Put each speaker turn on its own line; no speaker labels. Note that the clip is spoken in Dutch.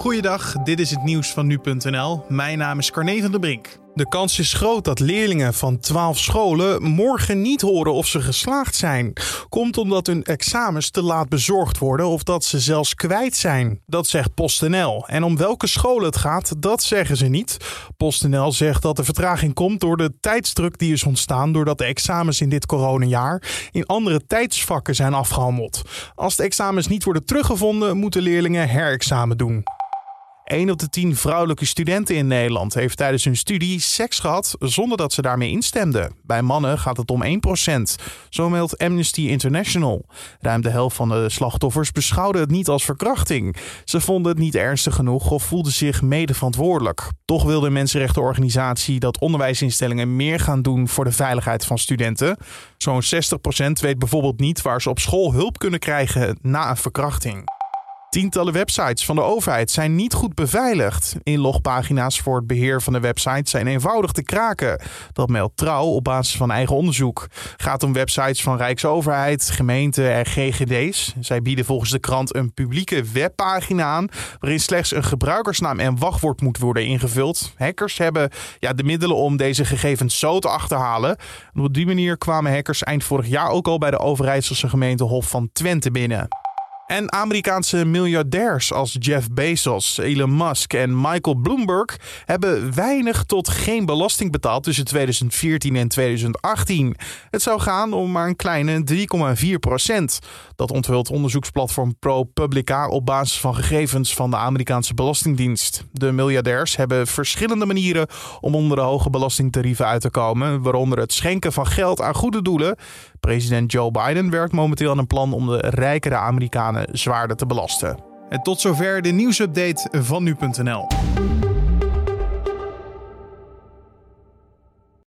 Goeiedag, dit is het nieuws van nu.nl. Mijn naam is Carne van der Brink.
De kans is groot dat leerlingen van 12 scholen morgen niet horen of ze geslaagd zijn. Komt omdat hun examens te laat bezorgd worden of dat ze zelfs kwijt zijn. Dat zegt PostNL. En om welke scholen het gaat, dat zeggen ze niet. PostNL zegt dat de vertraging komt door de tijdsdruk die is ontstaan doordat de examens in dit coronajaar in andere tijdsvakken zijn afgehandeld. Als de examens niet worden teruggevonden, moeten leerlingen herexamen doen. 1 op de 10 vrouwelijke studenten in Nederland heeft tijdens hun studie seks gehad zonder dat ze daarmee instemden. Bij mannen gaat het om 1%. Zo meldt Amnesty International. Ruim de helft van de slachtoffers beschouwde het niet als verkrachting. Ze vonden het niet ernstig genoeg of voelden zich mede verantwoordelijk. Toch wil de mensenrechtenorganisatie dat onderwijsinstellingen meer gaan doen voor de veiligheid van studenten. Zo'n 60% weet bijvoorbeeld niet waar ze op school hulp kunnen krijgen na een verkrachting. Tientallen websites van de overheid zijn niet goed beveiligd. Inlogpagina's voor het beheer van de website zijn eenvoudig te kraken. Dat meldt Trouw op basis van eigen onderzoek. Gaat om websites van Rijksoverheid, gemeenten en GGD's. Zij bieden volgens de krant een publieke webpagina aan waarin slechts een gebruikersnaam en wachtwoord moet worden ingevuld. Hackers hebben ja, de middelen om deze gegevens zo te achterhalen. op die manier kwamen hackers eind vorig jaar ook al bij de Overijsselse gemeente Hof van Twente binnen. En Amerikaanse miljardairs als Jeff Bezos, Elon Musk en Michael Bloomberg hebben weinig tot geen belasting betaald tussen 2014 en 2018. Het zou gaan om maar een kleine 3,4 procent. Dat onthult onderzoeksplatform ProPublica op basis van gegevens van de Amerikaanse Belastingdienst. De miljardairs hebben verschillende manieren om onder de hoge belastingtarieven uit te komen, waaronder het schenken van geld aan goede doelen. President Joe Biden werkt momenteel aan een plan om de rijkere Amerikanen zwaarder te belasten.
En tot zover de nieuwsupdate van nu.nl.